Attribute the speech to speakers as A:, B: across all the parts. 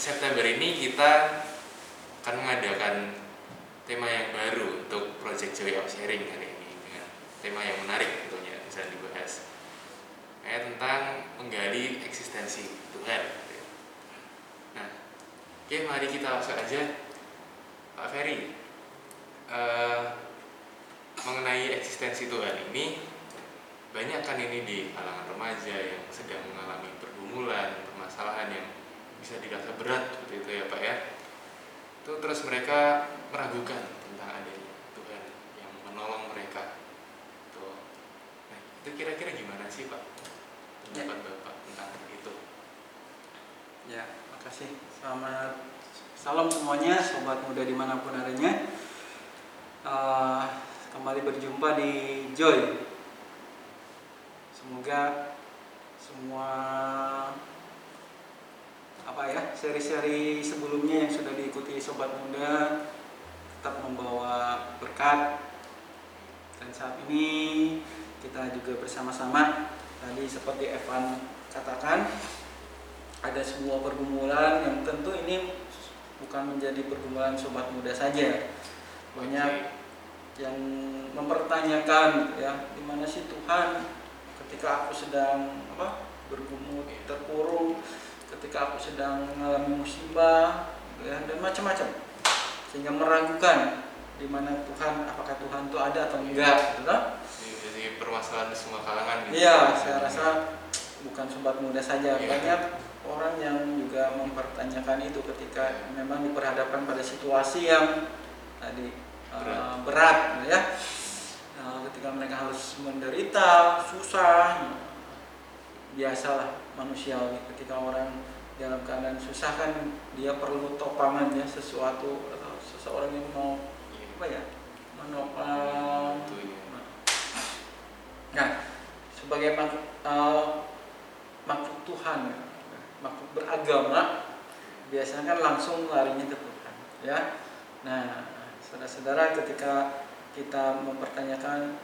A: September ini kita akan mengadakan tema yang baru untuk Project Joy of Sharing hari ini Dengan tema yang menarik tentunya bisa dibahas. Kayak tentang menggali eksistensi Tuhan. Nah, oke mari kita langsung aja. Pak Ferry eh, mengenai eksistensi Tuhan ini banyak kan ini di kalangan remaja yang sedang mengalami pergumulan, permasalahan yang bisa dirasa berat seperti itu ya Pak ya. Itu terus mereka meragukan tentang adanya Tuhan yang menolong mereka. Tuh. Nah, itu kira-kira gimana sih Pak? Pendapat Bapak tentang itu?
B: Ya, makasih. Selamat salam semuanya, sobat muda di mana pun adanya. Eh, kembali berjumpa di Joy. Semoga semua apa ya seri-seri sebelumnya yang sudah diikuti sobat muda tetap membawa berkat. Dan saat ini kita juga bersama-sama tadi seperti Evan katakan ada sebuah pergumulan yang tentu ini bukan menjadi pergumulan sobat muda saja. Banyak yang mempertanyakan ya di mana sih Tuhan ketika aku sedang apa bergumul terpuruk ketika aku sedang mengalami musibah ya dan macam-macam sehingga meragukan di mana Tuhan apakah Tuhan itu ada atau enggak gitu kan
A: Jadi, jadi permasalahan di semua kalangan gitu.
B: Iya, saya rasa bukan sobat muda saja,
A: Iya.
B: banyak orang yang juga mempertanyakan itu ketika memang diperhadapkan pada situasi yang tadi
A: Berat.
B: berat, ya. Eh, ketika mereka harus menderita, susah, biasalah manusiawi. Ketika orang dalam keadaan susah kan dia perlu topangan ya sesuatu atau seseorang yang mau
A: Iya.
B: apa ya menopang
A: ya.
B: Nah, sebagai makhluk, eh, makhluk Tuhan, makhluk beragama, biasanya kan langsung larinya ke Tuhan, ya. Nah, saudara-saudara, ketika kita mempertanyakan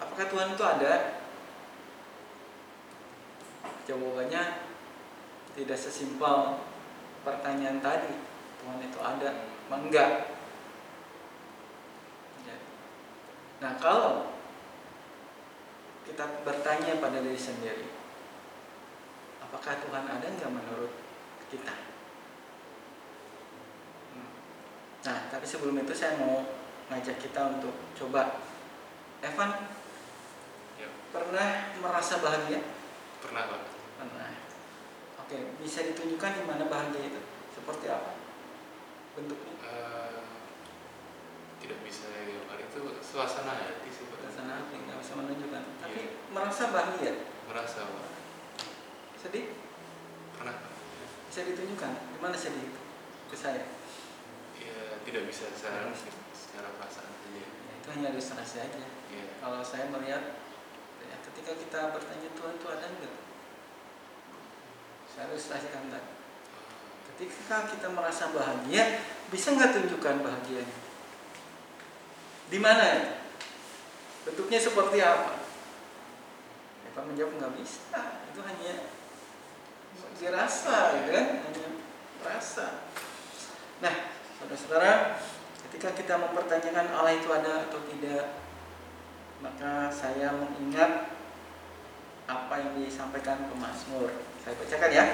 B: apakah Tuhan itu ada, jawabannya tidak sesimpel pertanyaan tadi. Tuhan itu ada, enggak? Ya. Nah, kalau kita bertanya pada diri sendiri apakah Tuhan ada nggak menurut kita nah tapi sebelum itu saya mau ngajak kita untuk coba Evan
A: Ya.
B: pernah merasa bahagia
A: Pernah Pak?
B: pernah oke bisa ditunjukkan di mana bahagia itu seperti apa bentuknya
A: Eh, tidak bisa ya Pak. Itu suasana hati sih
B: suasana hati nggak bisa menunjukkan tapi
A: Iya.
B: merasa bahagia
A: Merasa Pak.
B: sedih
A: Pernah
B: bisa ditunjukkan di mana sedih itu ke saya
A: Ya tidak bisa secara secara perasaan saja.
B: Ya, itu hanya ilustrasi aja.
A: Ya.
B: Kalau saya melihat ya, ketika kita bertanya Tuhan itu ada enggak? Saya ilustrasikan tadi. Ketika kita merasa bahagia, bisa nggak tunjukkan bahagianya? Di mana ya? Bentuknya seperti apa? Eva menjawab nggak bisa. Itu hanya dirasa, gitu kan? Hanya rasa. Nah, saudara-saudara, ketika kita mempertanyakan Allah itu ada atau tidak, maka saya mengingat apa yang disampaikan pemazmur. Saya bacakan ya.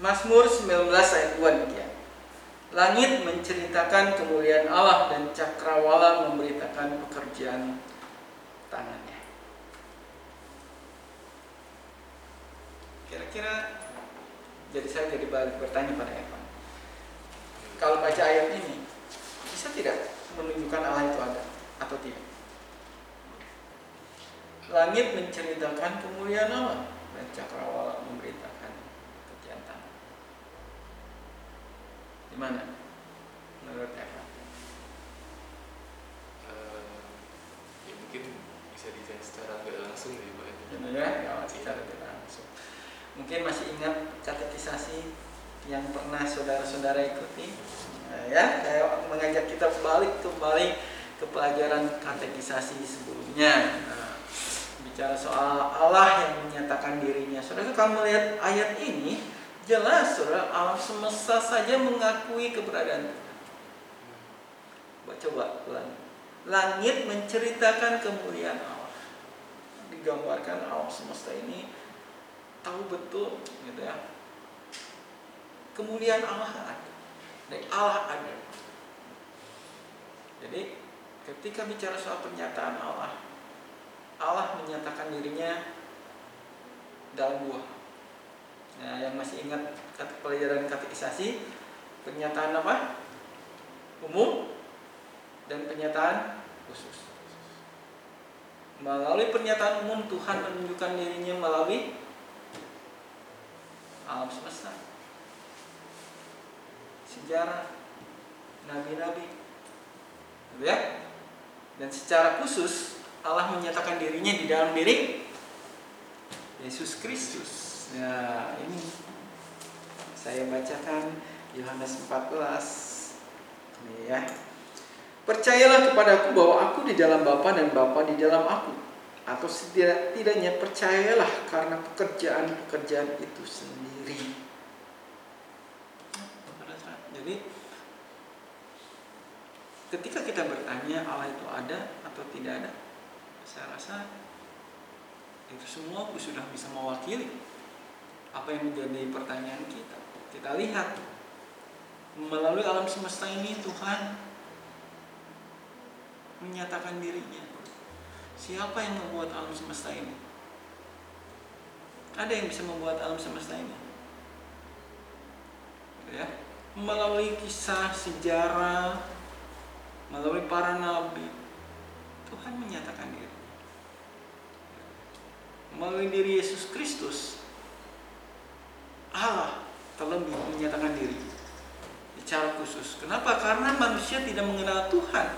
B: Mazmur 19 ayat 2 demikian. Langit menceritakan kemuliaan Allah dan cakrawala memberitakan pekerjaan tangannya. Kira-kira jadi saya jadi balik bertanya pada Evan. Kalau baca ayat ini, bisa tidak menunjukkan Allah itu ada atau tidak? Langit menceritakan kemuliaan Allah dan cakrawala memberitakan tangan. Di mana? Menurut Evan.
A: Eh, ya mungkin bisa dilihat secara nggak langsung ya Pak.
B: Ya, ya, secara tidak langsung. Mungkin masih ingat katekisasi yang pernah saudara-saudara ikuti? Nah, ya, saya mengajak kita balik kembali ke pelajaran katekisasi sebelumnya. Nah, bicara soal Allah yang menyatakan dirinya. Saudara kalau melihat ayat ini, jelas saudara alam semesta saja mengakui keberadaan Tuhan. Coba ulang. Langit menceritakan kemuliaan Allah. Digambarkan alam semesta ini tahu betul gitu ya. Kemuliaan Allah ada. Dan Allah ada. Jadi ketika bicara soal pernyataan Allah, Allah menyatakan dirinya dalam dua. Nah, yang masih ingat kata pelajaran katekisasi, pernyataan apa? Umum dan pernyataan khusus. Melalui pernyataan umum Tuhan menunjukkan dirinya melalui alam semesta. Sejarah nabi-nabi. Gitu ya? Dan secara khusus Allah menyatakan dirinya di dalam diri Yesus Kristus. Nah, ini saya bacakan Yohanes 14. Ini ya. Percayalah kepadaku bahwa aku di dalam Bapa dan Bapa di dalam aku. Atau setidak-tidaknya percayalah karena pekerjaan-pekerjaan itu sendiri. Jadi ketika kita bertanya Allah itu ada atau tidak ada, saya rasa itu semua sudah bisa mewakili apa yang menjadi pertanyaan kita. Kita lihat melalui alam semesta ini Tuhan menyatakan dirinya. Siapa yang membuat alam semesta ini? Ada yang bisa membuat alam semesta ini? Ya, melalui kisah sejarah, melalui para nabi, Tuhan menyatakan diri. Melalui diri Yesus Kristus, Allah terlebih menyatakan diri secara khusus. Kenapa? Karena manusia tidak mengenal Tuhan,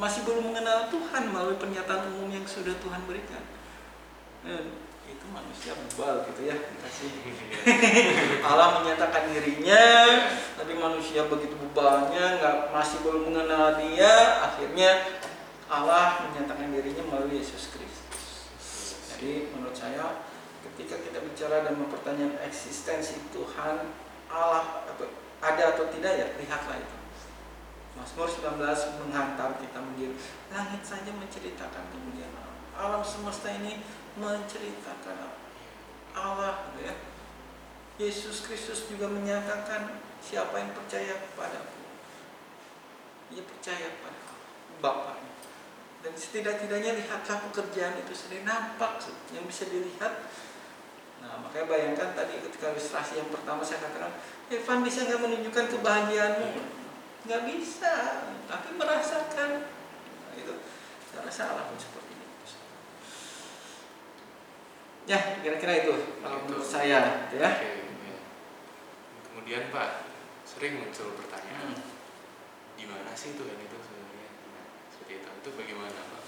B: masih belum mengenal Tuhan melalui pernyataan umum yang sudah Tuhan berikan. Dan itu manusia bebal gitu ya dikasih Allah menyatakan dirinya tapi manusia begitu bebalnya nggak masih belum mengenal dia akhirnya Allah menyatakan dirinya melalui Yesus Kristus jadi saya ketika kita bicara dan mempertanyakan eksistensi Tuhan Allah ada atau tidak ya lihatlah itu. Mazmur 19 menghantar kita menjadi langit saja menceritakan kemuliaan Allah. Alam semesta ini menceritakan Allah ya. Yesus Kristus juga menyatakan siapa yang percaya kepadaku ia percaya kepada Bapaknya dan setidak-tidaknya lihatlah pekerjaan itu sendiri nampak yang bisa dilihat nah makanya bayangkan tadi ketika ilustrasi yang pertama saya katakan Evan bisa nggak menunjukkan kebahagiaanmu nggak bisa tapi merasakan nah, itu saya rasa Allah pun seperti Ya, kira-kira itu kalau menurut saya, gitu ya.
A: Oke, ya. Kemudian Pak, sering muncul pertanyaan,
B: Hmm.
A: gimana sih Tuhan itu sebenarnya? Seperti itu, itu bagaimana Pak?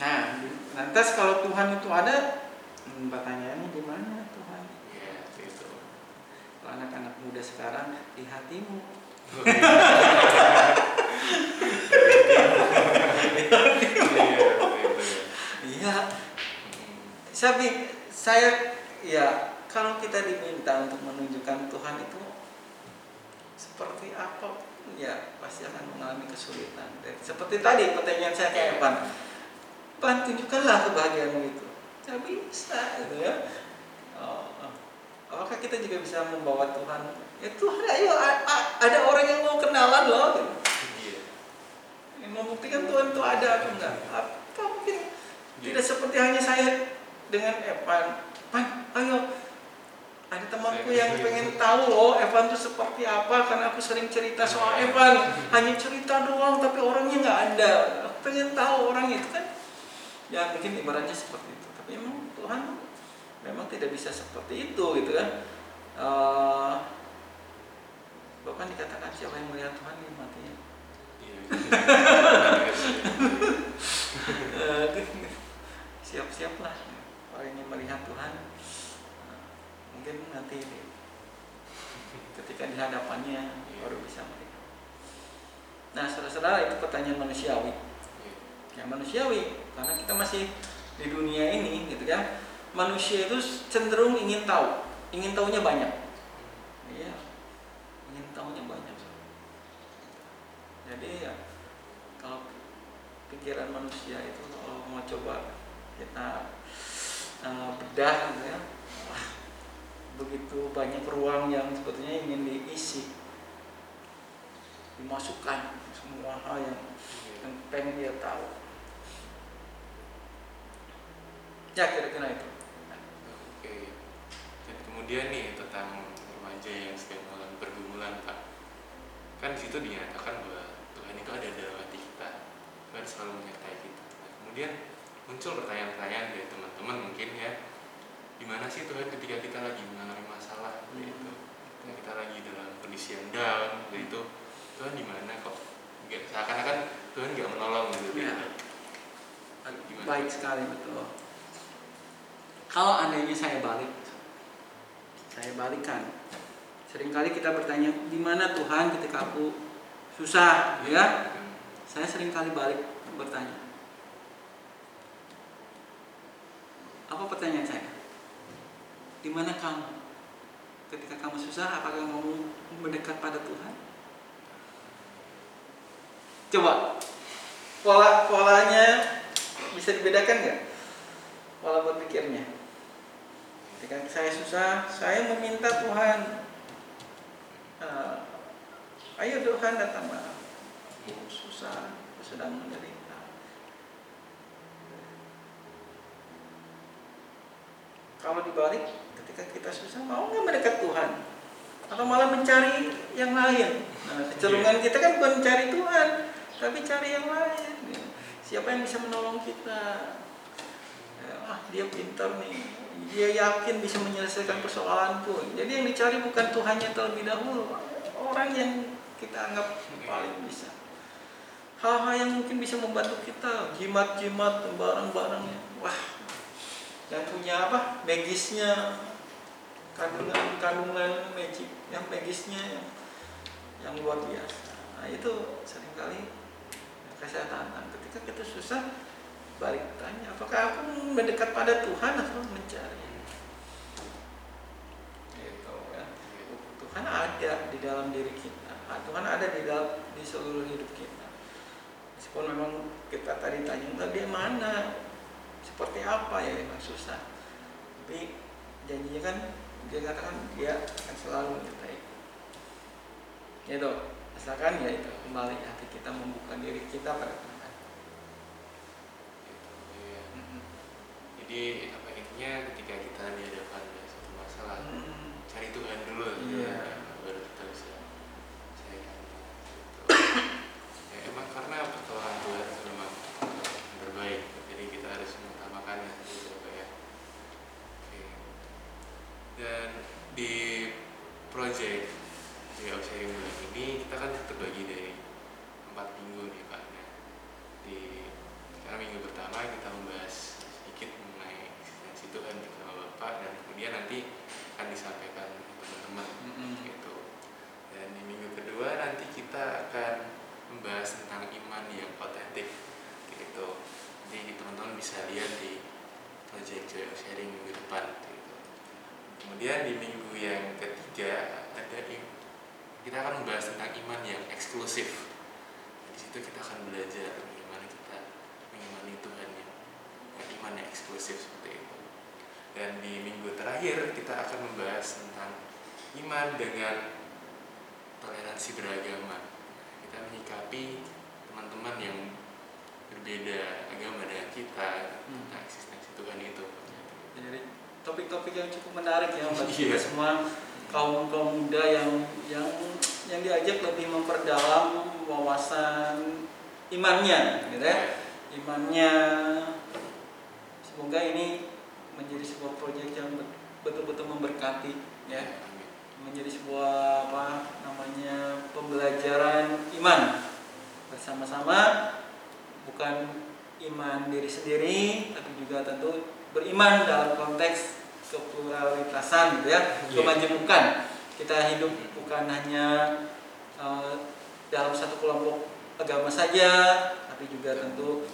B: Nah, lantas kalau Tuhan itu ada, hmm, pertanyaannya di mana Tuhan?
A: Ya, itu.
B: Kalau anak-anak muda sekarang di hatimu.
A: Iya, itu.
B: Iya,
A: Hmm,
B: tapi saya ya kalau kita diminta untuk menunjukkan Tuhan itu seperti apa ya pasti akan mengalami kesulitan. Dan seperti tadi pertanyaan saya kayak Evan, Pan tunjukkanlah kebahagiaanmu itu. Tidak bisa gitu ya. Oh, oh. apakah kita juga bisa membawa Tuhan? Ya Tuhan, ayo ada orang yang mau kenalan loh. gitu.
A: Iya.
B: Yang membuktikan Tuhan itu ada atau enggak? Apa mungkin
A: Iya.
B: tidak seperti hanya saya dengan Evan. Pan, ayo. Yang pengen tahu loh Evan itu seperti apa karena aku sering cerita soal Evan. Hanya cerita doang tapi orangnya nggak ada. Aku pengen tahu orang itu kan. Ya mungkin ibaratnya seperti itu. Tapi emang Tuhan memang tidak bisa seperti itu gitu kan. Eh, bahkan dikatakan siapa yang melihat Tuhan dia matinya. Eh, siap-siaplah orang yang melihat Tuhan mungkin nanti di- hadapannya baru bisa melihat. Nah, saudara-saudara itu pertanyaan manusiawi.
A: Iya.
B: Ya manusiawi karena kita masih di dunia ini gitu kan manusia itu cenderung ingin tahu ingin tahunya banyak iya ingin tahunya banyak jadi ya kalau pikiran manusia itu kalau mau coba kita uh, bedah gitu ya wah, begitu banyak ruang yang sebetulnya ingin diisi dimasukkan semua hal yang yang pengen dia tahu ya kira-kira itu
A: Oke. Dan kemudian nih tentang remaja yang sedang mengalami pergumulan Pak. Kan di situ dinyatakan bahwa Tuhan itu ada dalam hati kita. Tuhan selalu menyertai kita. Nah, kemudian muncul pertanyaan-pertanyaan dari teman-teman mungkin ya. Gimana sih Tuhan ketika kita lagi mengalami masalah
B: Hmm.
A: gitu. Ketika kita lagi dalam kondisi yang down gitu. Tuhan di mana kok? Nggak, seakan-akan Tuhan nggak menolong gitu.
B: Ya.
A: Gimana?
B: baik sekali betul kalau andainya saya balik saya balikan sering kali kita bertanya di mana Tuhan ketika aku susah ya saya sering kali balik bertanya apa pertanyaan saya di mana kamu ketika kamu susah apakah kamu mendekat pada Tuhan coba. Pola polanya bisa dibedakan nggak? Pola berpikirnya. Ketika saya susah saya meminta Tuhan eh, ayo Tuhan datanglah aku susah aku sedang menderita. Kalau dibalik ketika kita susah mau nggak mendekat Tuhan? Atau malah mencari yang lain? Nah kecenderungan kita kan bukan mencari Tuhan tapi cari yang lain siapa yang bisa menolong kita? Ya, ah dia pintar nih. Dia yakin bisa menyelesaikan persoalanku jadi yang dicari bukan Tuhannya terlebih dahulu. Orang yang kita anggap paling bisa. Hal-hal yang mungkin bisa membantu kita. Jimat-jimat barang-barangnya wah yang punya apa? Magisnya. Kandungan-kandungan magic. Yang magisnya yang, yang luar biasa. Nah itu sering kali kasih tantang ketika kita susah balik tanya apakah aku mendekat pada Tuhan atau mencari? Gitu kan Tuhan ada di dalam diri kita. Ah, Tuhan ada di dalam di seluruh hidup kita. Meskipun memang kita tadi tanya "Enggak, dia mana? Seperti apa? Ya yang susah. Tapi janjinya kan dia katakan dia akan selalu menyertai. Itu asalkan ya itu kembali hati kita membuka diri kita pada Tuhan
A: Gitu, iya.
B: Mm-mm.
A: Jadi apa intinya ketika kita dihadapkan dengan suatu masalah
B: Mm.
A: cari Tuhan dulu
B: Iya.
A: baru kita bisa selesaikan gitu. ya emang karena pertolongan Tuhan itu memang yang terbaik jadi kita harus mengutamakannya gitu Pak ya Oke. dan di project Joy of Sharing bulan ini kita kan terbagi dari empat minggu nih Pak Nah, di sekarang minggu pertama kita membahas sedikit mengenai eksistensi Tuhan bersama Bapak dan kemudian nanti akan disampaikan ke teman-teman
B: Mm-mm.
A: gitu. Dan di minggu kedua nanti kita akan membahas tentang iman yang otentik gitu. Jadi teman-teman bisa lihat di project Sharing minggu depan gitu. Kemudian di minggu yang ketiga ada kita akan membahas tentang iman yang eksklusif. Di situ kita akan belajar bagaimana kita mengimani Tuhan yang iman yang eksklusif seperti itu. Dan di minggu terakhir kita akan membahas tentang iman dengan toleransi beragama. Kita menyikapi teman-teman yang berbeda agama dengan kita
B: Hmm.
A: tentang eksistensi Tuhan itu.
B: Jadi topik-topik yang cukup menarik ya bagi
A: Iya.
B: kita semua kaum kaum muda yang yang yang diajak lebih memperdalam wawasan imannya, gitu ya. Imannya semoga ini menjadi sebuah proyek yang bet- betul-betul memberkati ya. Menjadi sebuah apa namanya pembelajaran iman. Bersama-sama bukan iman diri sendiri tapi juga tentu beriman dalam konteks kepluralitasan gitu ya.
A: Iya.
B: kemajemukan. Kita hidup bukan hanya eh, dalam satu kelompok agama saja tapi juga tentu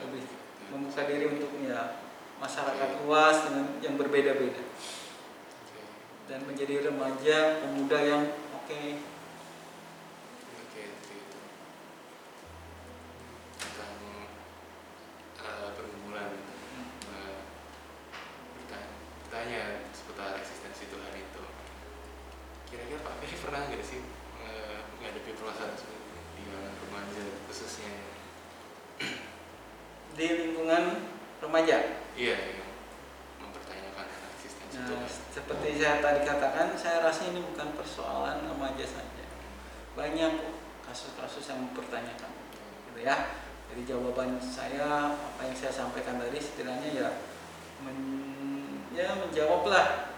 B: lebih membuka diri untuk ya masyarakat luas dengan yang berbeda-beda. Dan menjadi remaja pemuda yang oke
A: Oke, seperti itu. Tentang pergumulan eh, bertanya, bertanya seputar eksistensi Tuhan itu. Kira-kira Pak Ferry pernah nggak sih eh, menghadapi permasalahan seperti ini di kalangan remaja khususnya?
B: di lingkungan remaja.
A: Iya, yang mempertanyakan eksistensi
B: Nah,
A: Tuhan.
B: Seperti saya tadi katakan, saya rasa ini bukan persoalan remaja saja. Banyak kasus-kasus yang mempertanyakan, gitu ya. Jadi jawaban saya, apa yang saya sampaikan tadi setidaknya ya, men- ya menjawablah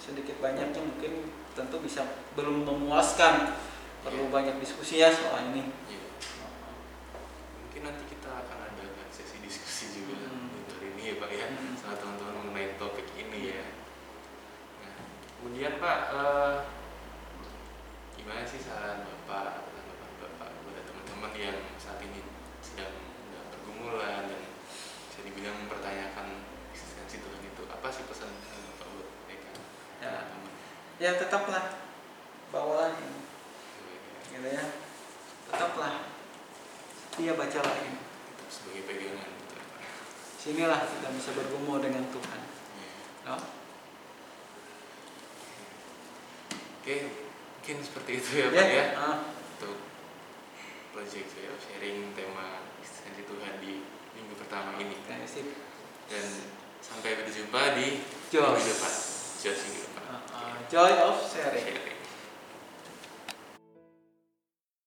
B: sedikit banyaknya mungkin tentu bisa belum memuaskan, perlu banyak diskusi ya soal ini.
A: Iya. Mungkin nanti kita akan adakan sesi diskusi juga
B: Hmm.
A: untuk ini ya Pak ya
B: Hmm.
A: sama teman-teman mengenai topik ini ya. Nah, kemudian Pak, eh, gimana sih saran Bapak atau tanggapan Bapak kepada teman-teman yang saat ini sedang sedang pergumulan dan bisa dibilang mempertanyakan eksistensi Tuhan itu? Apa sih pesan eh, Bapak buat mereka?
B: Ya.
A: Teman-teman?
B: Ya tetaplah bawalah ini, gitu ya. Tetaplah setia bacalah ini.
A: Itu sebagai pegangan ya.
B: Sinilah kita bisa bergumul dengan Tuhan.
A: Iya.
B: No?
A: Oke, mungkin seperti itu ya Pak ya.
B: ah.
A: untuk project saya sharing tema eksistensi Tuhan di minggu pertama ini
B: sip.
A: dan sampai berjumpa di
B: Joy.
A: minggu depan Joy minggu depan
B: Ah, ah, joy of sharing.
A: sharing